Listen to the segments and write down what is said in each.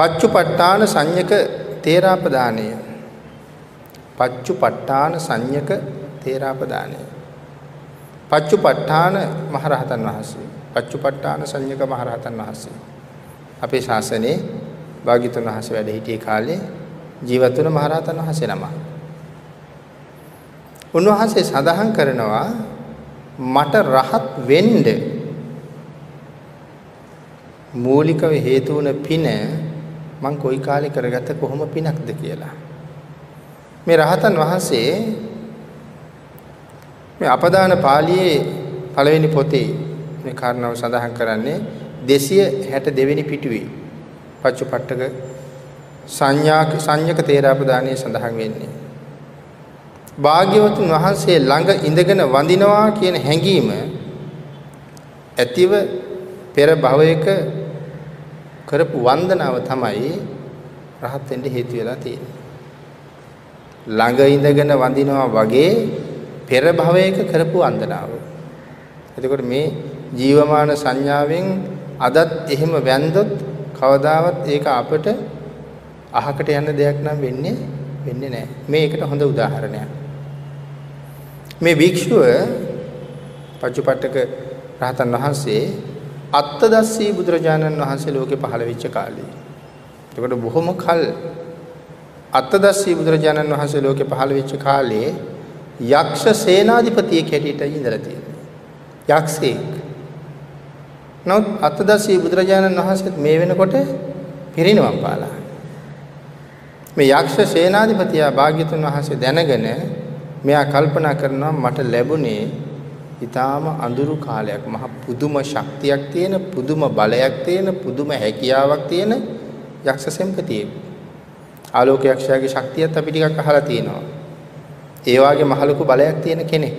පච්චුපට්ඨාන සංයක තේරාපදානය. පච්චුපට්ඨාන සංයක තේරාපදානය. පච්චුපට්ඨාන මහරහතන් වහන්සේ. පච්චුපට්ඨාන සංයක මහරහතන් වහන්සේ. අපේ ශාසනයේ භාග්‍යතුන් වහන්සේ වැඩ සිටියේ කාලේ ජීවත් වුණ මහරහතන් වහන්සේ නම. උන්වහන්සේ සඳහන් කරනවා මට රහත් වෙන්න මූලිකව හේතු වුණ පින මං කොයි කාලේ කරගත්ත කොහොම පිනක්ද කියලා. මේ රහතන් වහන්සේ මේ අපදාන පාළියේ පළවෙනි පොතේ මේ කාරණාව සඳහන් කරන්නේ 262 වෙනි පිටුවේ පච්චපට්ඨක සංඥා සංයක තේරාපදානයේ සඳහන් වෙන්නේ. භාග්‍යවතුන් වහන්සේ ළඟ ඉඳගෙන වඳිනවා කියන හැඟීම ඇතිව පෙර භවයක කරපු වන්දනාව තමයි රහත් වෙන්න හේතු වෙලා තියෙන්නේ. ළඟ ඉඳගෙන වඳිනවා වගේ පෙර භවයක කරපු වන්දනාව. එතකොට මේ ජීවමාන සංඥාවෙන් අදත් එහෙම වැන්දොත් කවදාවත් ඒක අපට අහකට යන දෙයක් නම් වෙන්නේ වෙන්නේ නැහැ. මේකට හොඳ උදාහරණයක්. මේ භික්ෂුව පච්චපට්ටක රහතන් වහන්සේ අත්තදස්සී බුදුරජාණන් වහන්සේ ලෝකේ පහළ වෙච්ච කාලේ. එතකොට බොහොම කල් අත්තදස්සී බුදුරජාණන් වහන්සේ ලෝකේ පහළ වෙච්ච කාලේ යක්ෂ සේනාධිපතියෙක් හැටියට ඉඳලා තියෙනවා. යක්ෂයෙක්. නමුත් අත්තදස්සී බුදුරජාණන් වහන්සේත් මේ වෙනකොට පිරිනිවන් පාලා. මේ යක්ෂ සේනාධිපතියා භාග්‍යතුන් වහන්සේ දැනගෙන මෙයා කල්පනා කරනවා මට ලැබුණේ ඊටාම අඳුරු කාලයක් මහ පුදුම ශක්තියක් තියෙන පුදුම බලයක් තියෙන පුදුම හැකියාවක් තියෙන යක්ෂ සෙම්පතියෙක්. ආලෝක යක්ෂයාගේ ශක්තියත් අපි ටිකක් අහලා තියෙනවා. ඒ වාගේ මහ ලොකු බලයක් තියෙන කෙනෙක්.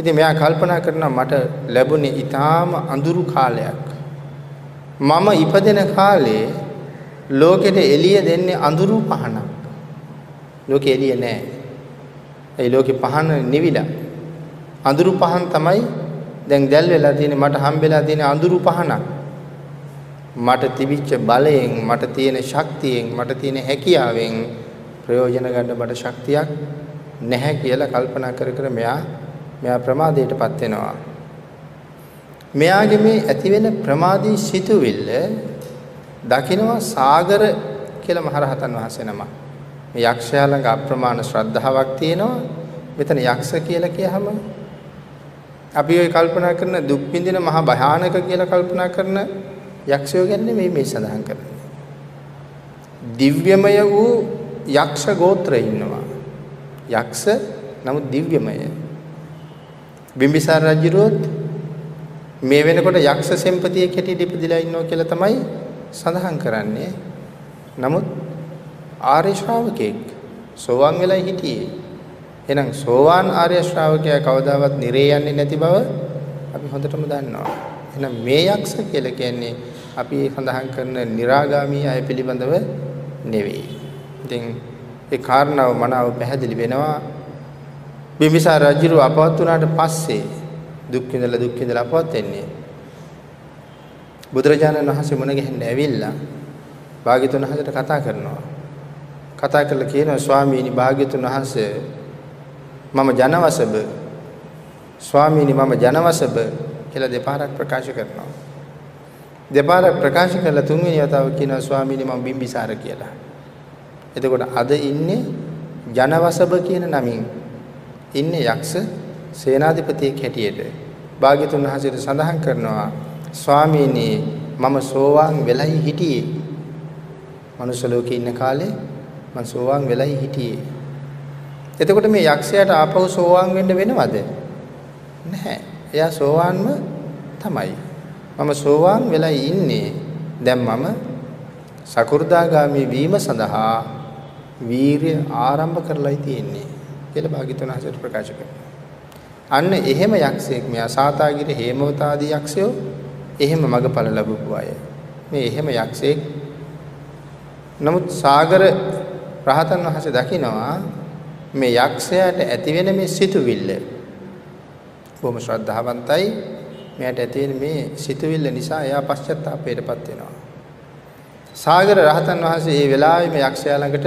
ඉතින් මෙයා කල්පනා කරනවා මට ලැබුණේ ඊටාම අඳුරු කාලයක්. මම ඉපදෙන කාලේ ලෝකෙට එළිය දෙන්නේ අඳුරු පහනක්. ලෝකෙ එළිය නැහැ. ඒ ලෝකේ පහන නිවිලා. අඳුරු පහන් තමයි දැන් දැල් වෙලා තියෙන්නේ මට හම්බෙලා තියෙන අඳුරු පහනක්. මට තිබිච්ච බලයෙන් මට තියෙන ශක්තියෙන් මට තියෙන හැකියාවෙන් ප්‍රයෝජන ගන්න මට ශක්තියක් නැහැ කියලා කල්පනා කර කර මෙයා මෙයා ප්‍රමාදයටපත් වෙනවා. මෙයාගේ මේ ඇතිවෙන ප්‍රමාදී සිතුවිල්ල දකිනවා සාගර කියලා මහරහතන් වහන්සේ නම. මේ යක්ෂයා ළඟ අප්‍රමාණ ශ්‍රද්ධාවක් තියෙනවා. මෙතන යක්ෂ කියලා කියහම අපි ඔය කල්පනා කරන දුක් විඳින මහ භයානක කියලා කල්පනා කරන යක්ෂයෝ ගැන මේ මේ සඳහන් කරන්නේ. දිව්‍යමය වූ යක්ෂ ගෝත්‍රය ඉන්නවා. යක්ෂ නමුත් දිව්‍යමය. බිම්බිසාර රජුරුවත් මේ වෙනකොට යක්ෂ සෙම්පතියෙක් හැටියට ඉපදිලා ඉන්නවා කියලා තමයි සඳහන් කරන්නේ. නමුත් ආර්ය ශ්‍රාවකෙක් සෝවාන් වෙලා හිටියේ. එහෙනම් සෝවාන් ආර්ය ශ්‍රාවකයා කවදාවත් නිරේ යන්නේ නැති බව අපි හොඳටම දන්නවා. එහෙනම් මේ යක්ෂ කියලා කියන්නේ අපි සඳහන් කරන निराගාමී අය පිළිබඳව නෙවෙයි. ඉතින් ඒ කාරණාව මනාව පැහැදිලි වෙනවා. බිම්බිසාර රජු අපවත් වුණාට පස්සේ දුක් විඳලා දුක් විඳලා අපවත් වෙන්නේ. බුදුරජාණන් වහන්සේ මුණ ගැහෙන්න ඇවිල්ලා භාග්‍යතුන් වහන්සේට කතා කරනවා. කතා කරලා කියනවා ස්වාමීනි භාග්‍යතුන් වහන්සේ මම ජනවසබ ස්වාමීනි මම ජනවසබ කියලා දෙපාරක් ප්‍රකාශ කරනවා. දෙපාරක් ප්‍රකාශ කළා තුන්වෙනි වතාව කියනවා ස්වාමීනි මම බිම්බිසාර කියලා. එතකොට අද ඉන්නේ ජනවසබ කියන නමින් ඉන්නේ යක්ෂ සේනාධිපතියෙක් හැටියට. භාග්‍යතුන් වහන්සේට සඳහන් කරනවා ස්වාමීනි මම සෝවාන් වෙලයි හිටියේ. මනුෂ්‍ය ලෝකේ ඉන්න කාලේ මම සෝවාන් වෙලයි හිටියේ. එතකොට මේ යක්ෂයාට ආපහු සෝවාන් වෙන්න වෙනවද? නැහැ. එයා සෝවාන්ම තමයි. මම සෝවාන් වෙලයි ඉන්නේ. දැන් මම සකු르දාගාමි වීම සඳහා වීරිය ආරම්භ කරලායි තියෙන්නේ කියලා භාග්‍යතුන් හසට ප්‍රකාශ කරනවා. අන්න එහෙම යක්ෂයෙක් මෙයා සාතාගිර හේමවතාදී යක්ෂයෝ එහෙම මගඵල ලැබපු අය. මේ එහෙම යක්ෂයෙක් නමුත් සාගර රහතන් වහන්සේ දකිනවා මේ යක්ෂයාට ඇතිවෙන මේ සිතුවිල්ල. බොහොම ශ්‍රද්ධාවන්තයි. මෙයාට ඇතිවෙන මේ සිතුවිල්ල නිසා එයා පශ්චත්තාපයටපත් වෙනවා. සාගර රහතන් වහන්සේ මේ වෙලාවෙම යක්ෂයා ළඟට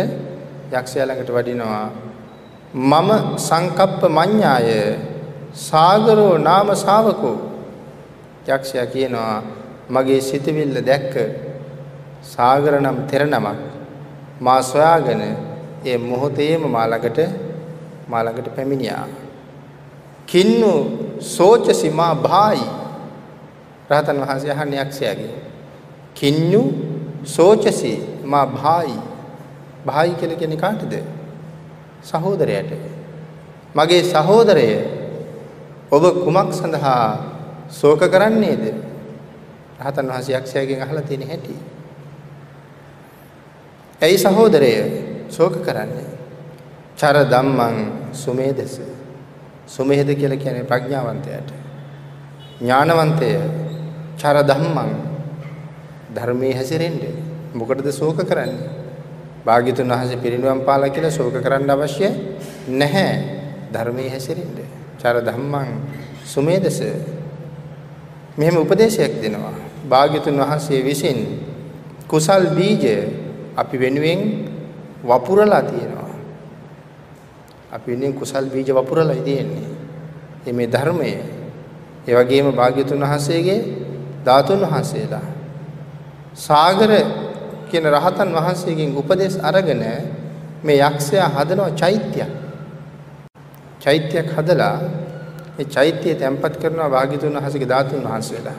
යක්ෂයා ළඟට වඩිනවා. මම සංකප්ප මඤ්ඤාය සාගරෝ නාම ශාවකෝ. යක්ෂයා කියනවා මගේ සිතවිල්ල දැක්ක. සාගර නම් තෙර නමක්. මා සොයාගෙන ඒ මොහොතේම මා ළඟට මා ළඟට පැමිණියා. කින්නු සෝචසි මා භායි. රහතන් වහන්සේ අහන්නේ යක්ෂයාගේ. කින්නු සෝචසි මා භායි. භායි කියලා කියන්නේ කාටද? සහෝදරයට. මගේ සහෝදරය ඔබ කුමක් සඳහා ශෝක කරන්නේද? රහතන් වහන්සේ යක්ෂයාගෙන් අහලා තියෙන හැටි. ඇයි සහෝදරය ශෝක කරන්නේ. චර ධම්මං සුමේදස සුමේද කියලා කියන්නේ ප්‍රඥාවන්තයාට. ඥානවන්තය චර ධම්මං ධර්මයේ හැසිරෙන්නේ. මොකටද ශෝක කරන්නේ? භාග්‍යතුන් වහන්සේ පිරිනිවන් පාලා කියලා ශෝක කරන්න අවශ්‍ය නැහැ. ධර්මයේ හැසිරෙන්නේ. චර ධම්මං සුමේදස මෙහෙම උපදේශයක් දෙනවා. භාග්‍යතුන් වහන්සේ විසින් කුසල් බීජ අපි වෙනුවෙන් වපුරලා තියෙනවා අපි වෙනුවෙන් කුසල් බීජ වපුරලා තියෙන්නේ මේ ධර්මය ඒ වගේම භාග්‍යතුන් වහන්සේගේ ධාතුන් වහන්සේලා සාගර කියන රහතන් වහන්සේගෙන් උපදෙස් අරගෙන මේ යක්ෂයා හදනවා චෛත්‍යයක්. චෛත්‍යයක් හදලා ඒ චෛත්‍යය තැම්පත් කරනවා භාග්‍යතුන් වහන්සේගේ ධාතුන් වහන්සේලා.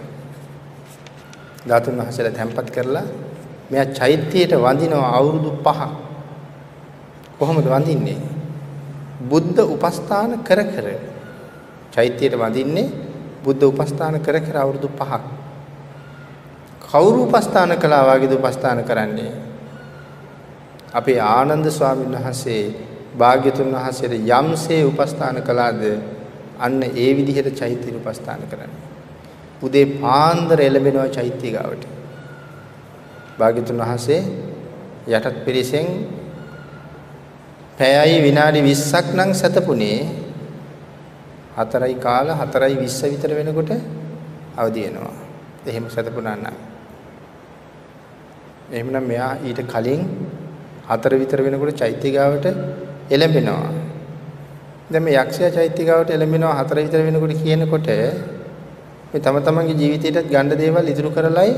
ධාතුන් වහන්සේලා තැම්පත් කරලා මෙයා චෛත්‍යයට වඳිනවා අවුරුදු 5ක්. කොහොමද වඳින්නේ? බුද්ධ උපස්ථාන කර කර චෛත්‍යයට වඳින්නේ බුද්ධ උපස්ථාන කර කර අවුරුදු 5ක්. කවුරු උපස්ථාන කළා වගේද උපස්ථාන කරන්නේ? අපේ ආනන්ද ස්වාමීන් වහන්සේ භාග්‍යතුන් වහන්සේට යම්සේ උපස්ථාන කළාද අන්න ඒ විදිහට චෛත්‍ය උපස්ථාන කරන්නේ. උදේ පාන්දර එළඹෙනවා චෛත්‍ය ගාවට. භාග්‍යතුන් වහන්සේ යටත් පිරිසෙන් පැයයි විනාඩි 20ක් නම් සතපුනේ 4යි කාල 4යි 20 විතර වෙනකොට අවදි වෙනවා. එහෙම සතපුනා නම් එහෙමනම් මෙයා ඊට කලින් හතර විතර වෙනකොට චෛත්‍ය ගාවට එළඹෙනවා. දැන් මේ යක්ෂයා චෛත්‍ය ගාවට එළඹෙනවා හතර විතර වෙනකොට කියනකොට මේ තම තමන්ගේ ජීවිතයටත් ගන්න දේවල් ඉදිරි කරලයි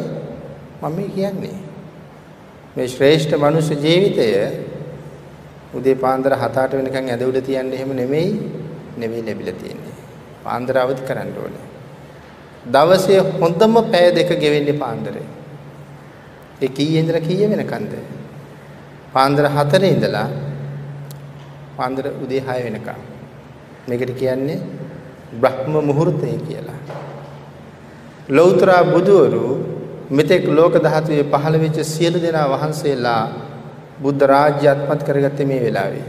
මම මේ කියන්නේ. මේ ශ්‍රේෂ්ඨ මනුෂ්‍ය ජීවිතය උදේ පාන්දර 7-8 වෙනකන් ඇද උඩ තියන්නේ එහෙම නෙමෙයි නෙමෙයි ලැබිලා තියෙන්නේ. පාන්දර අවදි කරන්න ඕනේ. දවසේ හොඳම පැය දෙක ගෙවෙන්නේ පාන්දරේ. ඒ කීයේ ඉඳලා කීය වෙනකන්ද? පාන්දර 4 ඉඳලා පාන්දර උදේ 6 වෙනකම්. මේකට කියන්නේ බ්‍රහ්ම මුහුර්තය කියලා. ලෞතර බුදුවරු මෙතෙක් ලෝක ධාතුවේ පහළ වෙච්ච සියලු දෙනා වහන්සේලා බුද්ධ රාජ්‍ය අත්පත් කරගත්තේ මේ වෙලාවේ.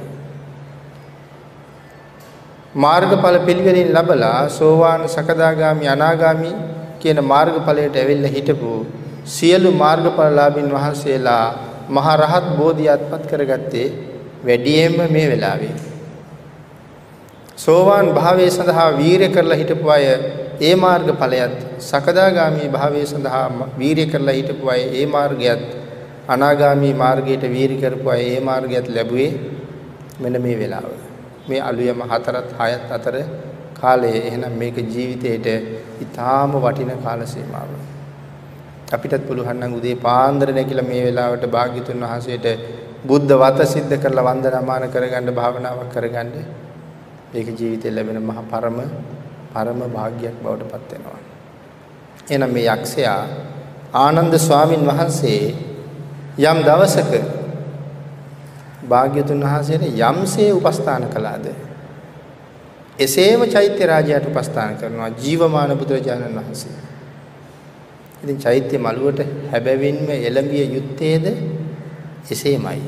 මාර්ගඵල පිළිවෙලින් ලැබලා සෝවාන් සකදාගාමි අනාගාමි කියන මාර්ගඵලයට ඇවිල්ලා හිටපු සියලු මාර්ගඵලලාභින් වහන්සේලා මහා රහත් බෝධිය අත්පත් කරගත්තේ වැඩියෙන්ම මේ වෙලාවේ. සෝවාන් භාවයේ සඳහා වීරය කරලා හිටපු අය ඒ මාර්ගඵලයත් සකදාගාමි භාවයේ සඳහා වීරය කරලා හිටපු අය ඒ මාර්ගයත් අනාගාමි මාර්ගයට වීරය කරපු අය ඒ මාර්ගයත් ලැබුවේ මෙන්න මේ වෙලාව. මේ අලුයම හතරත් හයත් අතර කාලය එහෙනම් මේක ජීවිතේට ඊටාම වටින කාල සීමාවක්. අපිටත් පුළුවන් නම් උදේ පාන්දර නැගිලා මේ වෙලාවට භාග්‍යතුන් වහන්සේට බුද්ධ වත සිද්ධ කරලා වන්දනාමාන කරගන්න භාවනාවක් කරගන්න ඒක ජීවිතේ ලැබෙන මහ පරම පරම භාග්යක් බවට පත් වෙනවා. එහෙනම් මේ යක්ෂයා ආනන්ද ස්වාමින් වහන්සේ යම් දවසක භාග්‍යතුන් වහන්සේට යම්සේ උපස්ථාන කළාද එසේම චෛත්‍ය රාජයාට උපස්ථාන කරනවා ජීවමාන බුදුරජාණන් වහන්සේ. ඉතින් චෛත්‍ය මළුවට හැබැවින්ම එළඹිය යුත්තේද එසේමයි.